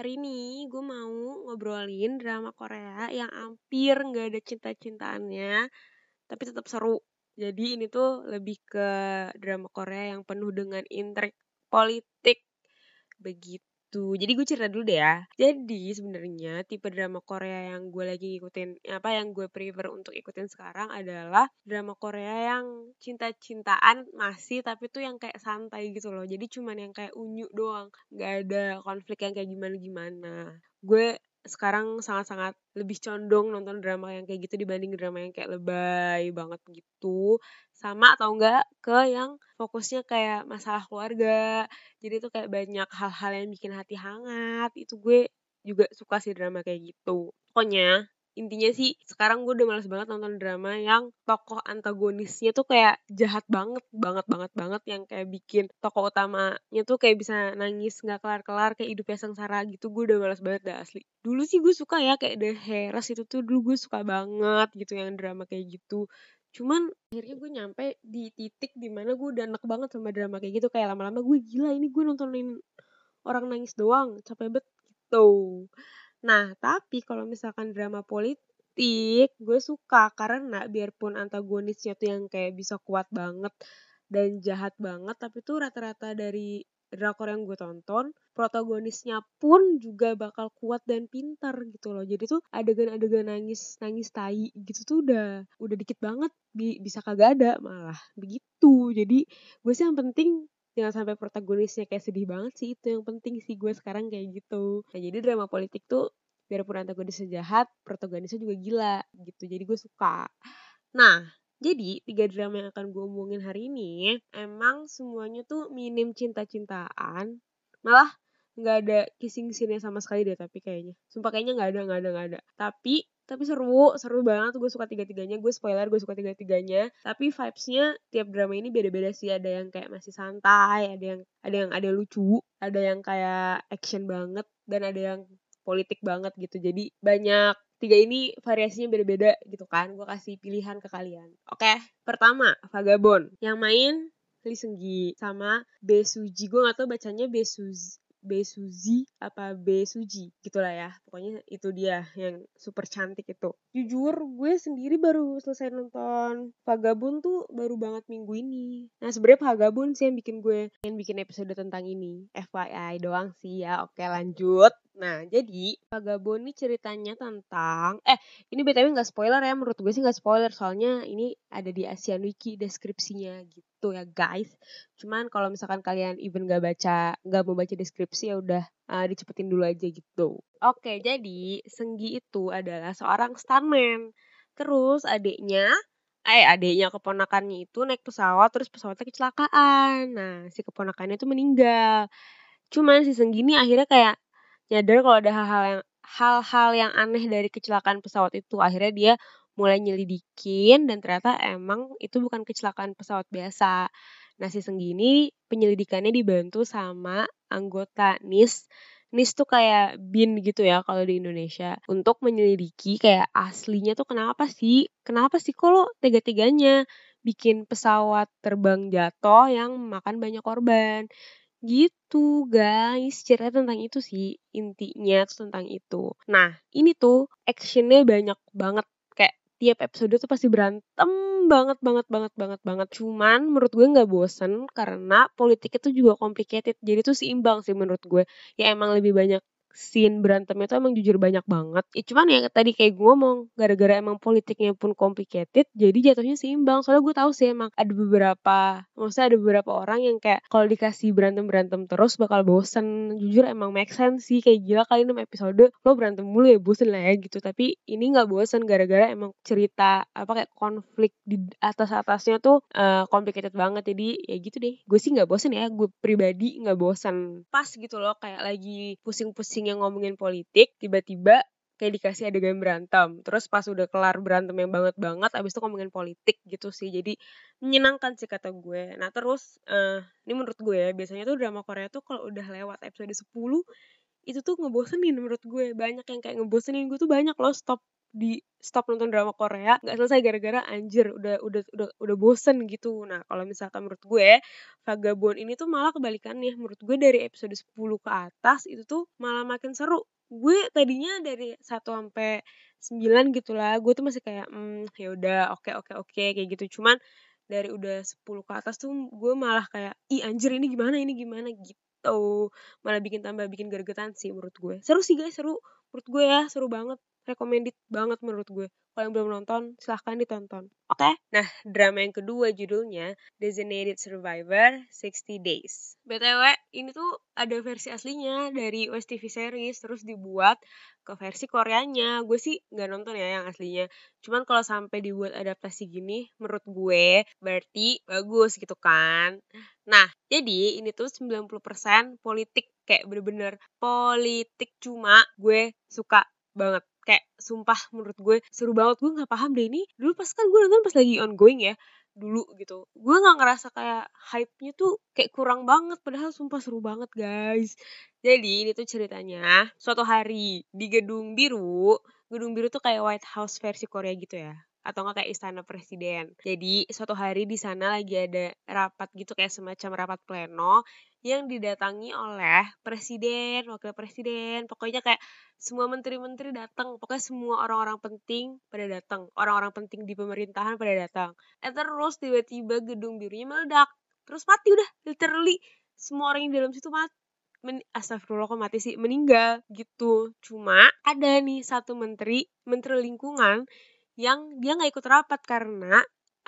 Hari ini gue mau ngobrolin drama Korea yang hampir nggak ada cinta-cintaannya, tapi tetap seru. Jadi ini tuh lebih ke drama Korea yang penuh dengan intrik politik begitu. Jadi gue cerita dulu deh ya. Jadi sebenarnya tipe drama Korea yang gue lagi ngikutin apa yang gue prefer untuk ikutin sekarang adalah drama Korea yang cinta-cintaan masih tapi tuh yang kayak santai gitu loh. Jadi cuman yang kayak unyu doang, nggak ada konflik yang kayak gimana-gimana. Gue sekarang sangat-sangat lebih condong nonton drama yang kayak gitu dibanding drama yang kayak lebay banget gitu. Sama atau enggak ke yang fokusnya kayak masalah keluarga. Jadi tuh kayak banyak hal-hal yang bikin hati hangat. Itu gue juga suka sih drama kayak gitu. Pokoknya intinya sih sekarang gue udah males banget nonton drama yang tokoh antagonisnya tuh kayak jahat banget banget banget banget. Yang kayak bikin tokoh utamanya tuh kayak bisa nangis nggak kelar kelar kayak hidupnya sengsara gitu. Gue udah males banget dah asli. Dulu sih gue suka ya kayak The Heras itu tuh dulu gue suka banget gitu yang drama kayak gitu. Cuman akhirnya gue nyampe di titik di mana gue udah enak banget sama drama kayak gitu. Kayak lama-lama gue gila ini gue nontonin orang nangis doang capek banget gitu Nah, tapi kalau misalkan drama politik, gue suka karena biarpun antagonisnya tuh yang kayak bisa kuat banget dan jahat banget, tapi tuh rata-rata dari drakor yang gue tonton, protagonisnya pun juga bakal kuat dan pintar gitu loh. Jadi tuh adegan-adegan nangis nangis tai gitu tuh udah udah dikit banget bisa kagak ada malah begitu. Jadi gue sih yang penting jangan sampai protagonisnya kayak sedih banget sih itu yang penting sih gue sekarang kayak gitu. Nah jadi drama politik tuh biarpun antagonisnya jahat protagonisnya juga gila gitu. Jadi gue suka. Nah jadi tiga drama yang akan gue omongin hari ini emang semuanya tuh minim cinta-cintaan. Malah nggak ada kissing scene sama sekali deh tapi kayaknya. Sumpah kayaknya nggak ada nggak ada nggak ada. Tapi tapi seru seru banget. Gue suka tiga tiganya gue spoiler gue suka tiga tiganya tapi vibesnya tiap drama ini beda beda sih. Ada yang kayak masih santai ada yang ada yang ada lucu ada yang kayak action banget dan ada yang politik banget gitu. Jadi banyak tiga ini variasinya beda-beda gitu kan. Gue kasih pilihan ke kalian. Oke pertama Vagabond. Yang main Lee Seunggi sama Besuji gue gak tau bacanya Besuji Besuji apa Besuji gitulah ya. Pokoknya itu dia yang super cantik itu. Jujur gue sendiri baru selesai nonton Vagabond tuh baru banget minggu ini. Nah sebenarnya Vagabond sih yang bikin gue yang bikin episode tentang ini. FYI doang sih ya. Oke lanjut Nah, jadi Vagabond ini ceritanya tentang eh ini BTW nggak spoiler ya menurut gue sih nggak spoiler soalnya ini ada di Asian Wiki deskripsinya gitu ya guys. Cuman kalau misalkan kalian even nggak baca nggak mau baca deskripsi ya udah uh, dicepetin dulu aja gitu. Oke, jadi Senggi itu adalah seorang stuntman. Terus adiknya eh adiknya keponakannya itu naik pesawat terus pesawatnya kecelakaan. Nah, si keponakannya itu meninggal. Cuman si Senggi ini akhirnya kayak nyadar kalau ada hal-hal yang hal-hal yang aneh dari kecelakaan pesawat itu akhirnya dia mulai nyelidikin dan ternyata emang itu bukan kecelakaan pesawat biasa. Nah si Senggini penyelidikannya dibantu sama anggota NIS. NIS tuh kayak BIN gitu ya kalau di Indonesia untuk menyelidiki kayak aslinya tuh kenapa sih kenapa sih kalau tega-teganya bikin pesawat terbang jatuh yang makan banyak korban Gitu guys, cerita tentang itu sih intinya tentang itu. Nah ini tuh actionnya banyak banget kayak tiap episode tuh pasti berantem banget banget banget banget banget. Cuman menurut gue nggak bosen karena politiknya tuh juga complicated. Jadi tuh seimbang sih menurut gue. Ya emang lebih banyak scene berantemnya tuh emang jujur banyak banget. Ya, cuman ya tadi kayak gue ngomong, gara-gara emang politiknya pun complicated, jadi jatuhnya seimbang. Soalnya gue tahu sih emang ada beberapa, maksudnya ada beberapa orang yang kayak kalau dikasih berantem-berantem terus bakal bosen. Jujur emang make sense sih, kayak gila kali 6 episode lo berantem mulu ya bosen lah ya gitu. Tapi ini nggak bosen gara-gara emang cerita apa kayak konflik di atas-atasnya tuh uh, complicated banget. Jadi ya gitu deh. Gue sih nggak bosen ya, gue pribadi nggak bosen. Pas gitu loh kayak lagi pusing-pusing yang ngomongin politik tiba-tiba kayak dikasih adegan berantem. Terus pas udah kelar berantem yang banget banget abis itu ngomongin politik gitu sih. Jadi menyenangkan sih kata gue. Nah terus uh, ini menurut gue ya biasanya tuh drama Korea tuh kalau udah lewat episode 10 itu tuh ngebosenin menurut gue. Banyak yang kayak ngebosenin gue tuh banyak loh stop di stop nonton drama Korea nggak selesai gara-gara anjir udah udah udah udah bosen gitu. Nah kalau misalkan menurut gue Vagabond ini tuh malah kebalikannya. Menurut gue dari episode 10 ke atas itu tuh malah makin seru. Gue tadinya dari 1 sampai 9 gitu lah gue tuh masih kayak hmm ya udah oke oke oke kayak gitu. Cuman dari udah 10 ke atas tuh gue malah kayak ih anjir ini gimana ini gimana gitu. Malah bikin tambah bikin gergetan sih menurut gue. Seru sih guys seru. Menurut gue ya seru banget recommended banget menurut gue. Kalau yang belum nonton, silahkan ditonton. Oke? Okay? Nah, drama yang kedua judulnya Designated Survivor 60 Days. BTW, ini tuh ada versi aslinya dari West TV series, terus dibuat ke versi Koreanya. Gue sih nggak nonton ya yang aslinya. Cuman kalau sampai dibuat adaptasi gini, menurut gue berarti bagus gitu kan. Nah, jadi ini tuh 90% politik kayak bener-bener politik cuma gue suka banget kayak sumpah menurut gue seru banget. Gue nggak paham deh ini dulu pas kan gue nonton pas lagi ongoing ya dulu gitu. Gue nggak ngerasa kayak hype-nya tuh kayak kurang banget padahal sumpah seru banget guys. Jadi ini tuh ceritanya suatu hari di gedung biru gedung biru tuh kayak White House versi Korea gitu ya atau enggak kayak istana presiden. Jadi suatu hari di sana lagi ada rapat gitu kayak semacam rapat pleno yang didatangi oleh presiden, wakil presiden, pokoknya kayak semua menteri-menteri datang, pokoknya semua orang-orang penting pada datang, orang-orang penting di pemerintahan pada datang. Eh terus tiba-tiba gedung birunya meledak, terus mati udah, literally. Semua orang yang di dalam situ mati. Men astagfirullah kok mati sih? Meninggal gitu. Cuma ada nih satu menteri menteri lingkungan yang dia nggak ikut rapat karena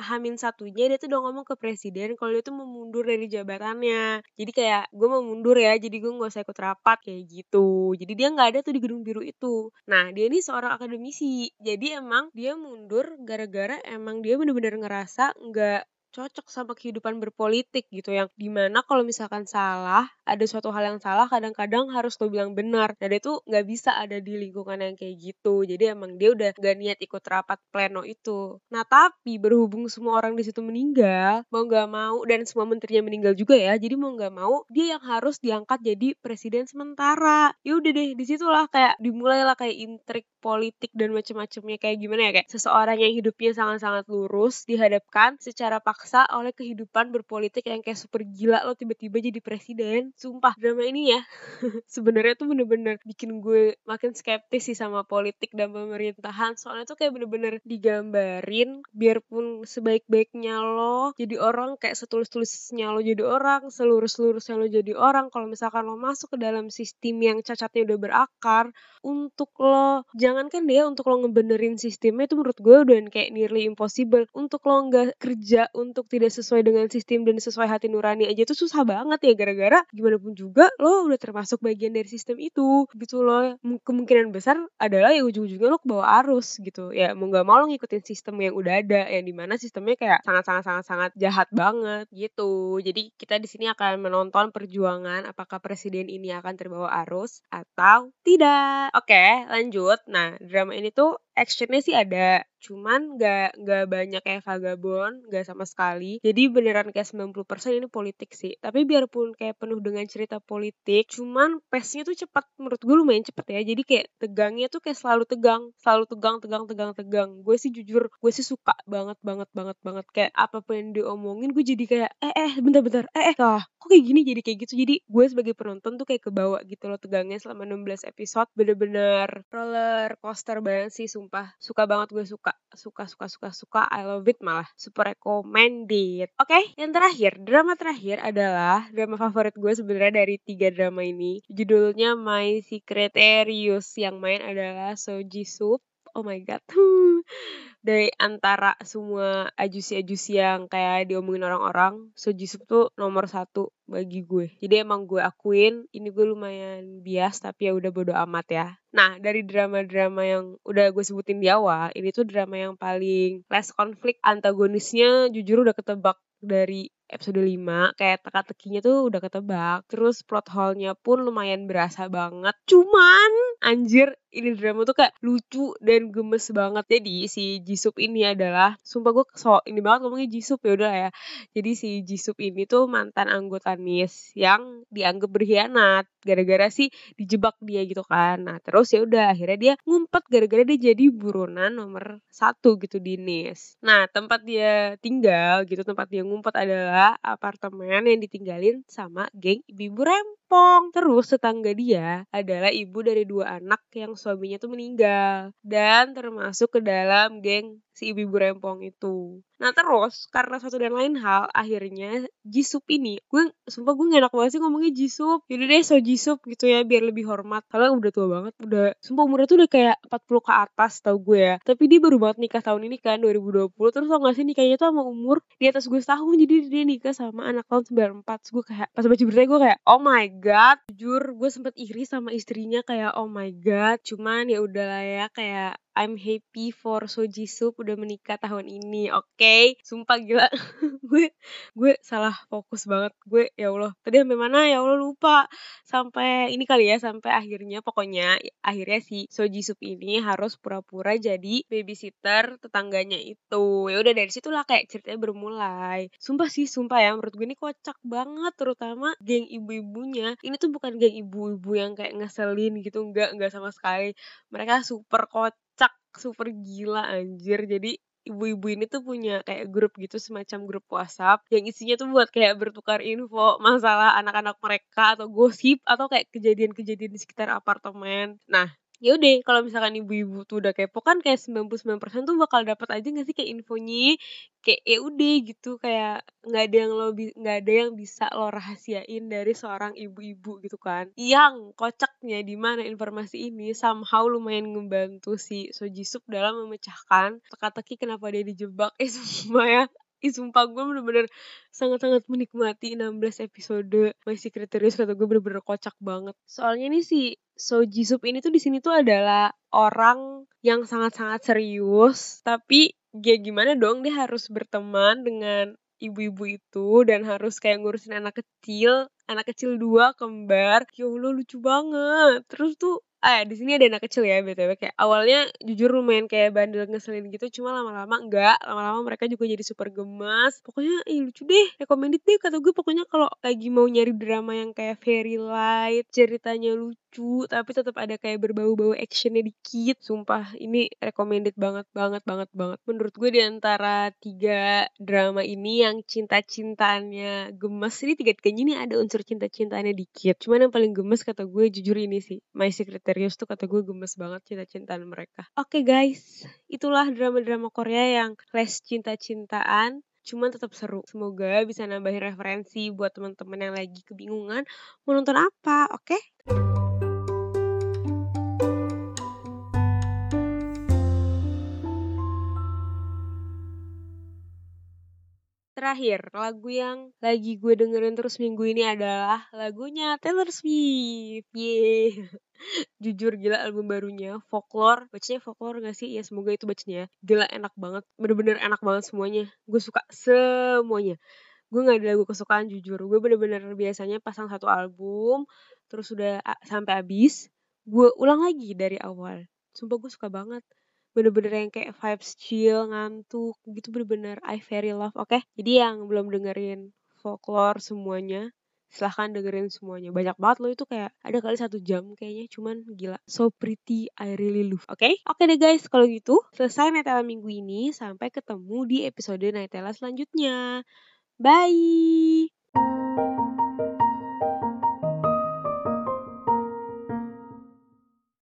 Hamin satunya dia tuh udah ngomong ke presiden kalau dia tuh mau mundur dari jabatannya. Jadi kayak gue mau mundur ya, jadi gue gak usah ikut rapat kayak gitu. Jadi dia nggak ada tuh di gedung biru itu. Nah dia ini seorang akademisi, jadi emang dia mundur gara-gara emang dia bener-bener ngerasa nggak cocok sama kehidupan berpolitik gitu yang di mana kalau misalkan salah ada suatu hal yang salah kadang-kadang harus lo bilang benar. Dan itu nggak bisa ada di lingkungan yang kayak gitu. Jadi emang dia udah gak niat ikut rapat pleno itu. Nah tapi berhubung semua orang di situ meninggal mau nggak mau dan semua menterinya meninggal juga ya jadi mau nggak mau dia yang harus diangkat jadi presiden sementara. Ya udah deh di situlah kayak dimulailah kayak intrik politik dan macam-macamnya kayak gimana ya kayak seseorang yang hidupnya sangat-sangat lurus dihadapkan secara paksa oleh kehidupan berpolitik yang kayak super gila lo tiba-tiba jadi presiden sumpah drama ini ya. Sebenarnya tuh bener-bener bikin gue makin skeptis sih sama politik dan pemerintahan. Soalnya tuh kayak bener-bener digambarin biarpun sebaik-baiknya lo jadi orang kayak setulus-tulusnya lo jadi orang selurus-lurusnya lo jadi orang kalau misalkan lo masuk ke dalam sistem yang cacatnya udah berakar untuk lo jangan jangankan dia untuk lo ngebenerin sistemnya itu menurut gue udah kayak nearly impossible. Untuk lo nggak kerja untuk tidak sesuai dengan sistem dan sesuai hati nurani aja tuh susah banget ya gara-gara gimana pun juga lo udah termasuk bagian dari sistem itu. Gitu loh. Kemungkinan besar adalah ya ujung-ujungnya lo ke bawah arus gitu. Ya mau nggak mau lo ngikutin sistem yang udah ada yang di mana sistemnya kayak sangat-sangat sangat-sangat jahat banget gitu. Jadi kita di sini akan menonton perjuangan apakah presiden ini akan terbawa arus atau tidak. Oke lanjut. Nah, drama ini tuh actionnya sih ada, cuman gak, gak banyak kayak Vagabond, gak sama sekali. Jadi beneran kayak 90% ini politik sih. Tapi biarpun kayak penuh dengan cerita politik, cuman pace-nya tuh cepat. Menurut gue lumayan cepet ya. Jadi kayak tegangnya tuh kayak selalu tegang, selalu tegang, tegang, tegang, tegang. Gue sih jujur, gue sih suka banget, banget, banget, banget. Kayak apa pun yang diomongin, gue jadi kayak, eh, eh, bentar, bentar, eh, eh, kah, kok kayak gini jadi kayak gitu. Jadi gue sebagai penonton tuh kayak kebawa gitu loh tegangnya selama 16 episode. Bener-bener roller coaster banget sih, sumpah suka banget gue suka suka suka suka suka I love it malah super recommended oke okay, yang terakhir drama terakhir adalah drama favorit gue sebenarnya dari tiga drama ini. Judulnya My Secretarius yang main adalah So Ji oh my god. Dari antara semua ajusi-ajusi yang kayak diomongin orang-orang So Jisoo tuh nomor satu bagi gue. Jadi emang gue akuin ini gue lumayan bias tapi ya udah bodo amat ya. Nah dari drama-drama yang udah gue sebutin di awal ini tuh drama yang paling less konflik antagonisnya jujur udah ketebak dari episode 5 kayak teka-tekinya tuh udah ketebak terus plot hole-nya pun lumayan berasa banget. Cuman anjir ini drama tuh kayak lucu dan gemes banget. Jadi si Jisoo ini adalah sumpah gue so ini banget ngomongnya Jisoo ya udah ya. Jadi si Jisoo ini tuh mantan anggota NIS yang dianggap berkhianat gara-gara sih dijebak dia gitu kan. Nah terus ya udah akhirnya dia ngumpet gara-gara dia jadi buronan nomor satu gitu di NIS. Nah tempat dia tinggal gitu tempat dia ngumpet adalah apartemen yang ditinggalin sama geng ibu-ibu rempong. Terus tetangga dia adalah ibu dari dua anak yang suaminya tuh meninggal dan termasuk ke dalam geng si ibu-ibu rempong itu. Nah terus karena satu dan lain hal akhirnya Jisup ini gue sumpah gue gak enak banget sih ngomongnya Jisup. Jadi deh so Jisup gitu ya biar lebih hormat. Karena udah tua banget udah sumpah umurnya tuh udah kayak 40 ke atas tau gue ya. Tapi dia baru banget nikah tahun ini kan 2020 terus tau gak sih nikahnya tuh sama umur di atas gue setahun jadi dia nikah sama anak tahun 94 terus gue kayak pas baca beritanya gue kayak oh my god jujur gue sempet iri sama istrinya kayak oh my god cuman ya udahlah ya kayak I'm happy for So Jisoo udah menikah tahun ini. Oke, okay? sumpah gila. gue gue salah fokus banget. Gue ya Allah, tadi sampai mana ya Allah lupa. Sampai ini kali ya, sampai akhirnya pokoknya akhirnya si So Jisoo ini harus pura-pura jadi babysitter tetangganya itu. Ya udah dari situlah kayak ceritanya bermulai. Sumpah sih, sumpah ya menurut gue ini kocak banget terutama geng ibu-ibunya. Ini tuh bukan geng ibu-ibu yang kayak ngeselin gitu, enggak enggak sama sekali. Mereka super kocak super gila anjir jadi ibu-ibu ini tuh punya kayak grup gitu semacam grup WhatsApp yang isinya tuh buat kayak bertukar info masalah anak-anak mereka atau gosip atau kayak kejadian-kejadian di sekitar apartemen. Nah, ya udah kalau misalkan ibu-ibu tuh udah kepo kan kayak 99% tuh bakal dapat aja gak sih kayak infonya? Kayak ya gitu kayak nggak ada yang lo nggak ada yang bisa lo rahasiain dari seorang ibu-ibu gitu kan? Yang kocaknya di mana informasi ini somehow lumayan ngebantu si Soji Sup dalam memecahkan teka-teki kenapa dia dijebak eh semua ya Ih sumpah gue bener-bener sangat-sangat menikmati 16 episode My Secret Serious kata gue bener-bener kocak banget. Soalnya ini si So Jisoo ini tuh di sini tuh adalah orang yang sangat-sangat serius. Tapi ya gimana dong dia harus berteman dengan ibu-ibu itu dan harus kayak ngurusin anak kecil. Anak kecil dua kembar. Ya Allah lucu banget. Terus tuh ah di sini ada anak kecil ya btw kayak awalnya jujur lumayan kayak bandel ngeselin gitu cuma lama-lama enggak. Lama-lama mereka juga jadi super gemas. Pokoknya ih lucu deh. Recommended deh kata gue. Pokoknya kalau lagi mau nyari drama yang kayak very light ceritanya lucu tapi tetap ada kayak berbau-bau actionnya dikit sumpah ini recommended banget banget banget banget. Menurut gue di antara tiga drama ini yang cinta-cintanya gemes ini tiga-tiganya ini ada unsur cinta-cintanya dikit. Cuman yang paling gemes kata gue jujur ini sih My Secret misterius tuh kata gue gemes banget cinta-cintaan mereka. Oke okay, guys, itulah drama-drama Korea yang les cinta-cintaan cuman tetap seru. Semoga bisa nambahin referensi buat teman-teman yang lagi kebingungan mau nonton apa, oke? Okay? Terakhir, lagu yang lagi gue dengerin terus minggu ini adalah lagunya Taylor Swift. Yeay. jujur gila album barunya. Folklore. Bacanya folklore gak sih? Ya semoga itu bacanya. Gila enak banget. Bener-bener enak banget semuanya. Gue suka semuanya. Gue gak ada lagu kesukaan jujur. Gue bener-bener biasanya pasang satu album terus udah sampai habis. Gue ulang lagi dari awal. Sumpah gue suka banget bener-bener yang kayak vibes chill ngantuk gitu bener-bener I very love oke okay? jadi yang belum dengerin folklore semuanya silahkan dengerin semuanya banyak banget loh itu kayak ada kali satu jam kayaknya cuman gila so pretty I really love oke okay? oke okay deh guys kalau gitu selesai Nightella minggu ini sampai ketemu di episode Nightella selanjutnya bye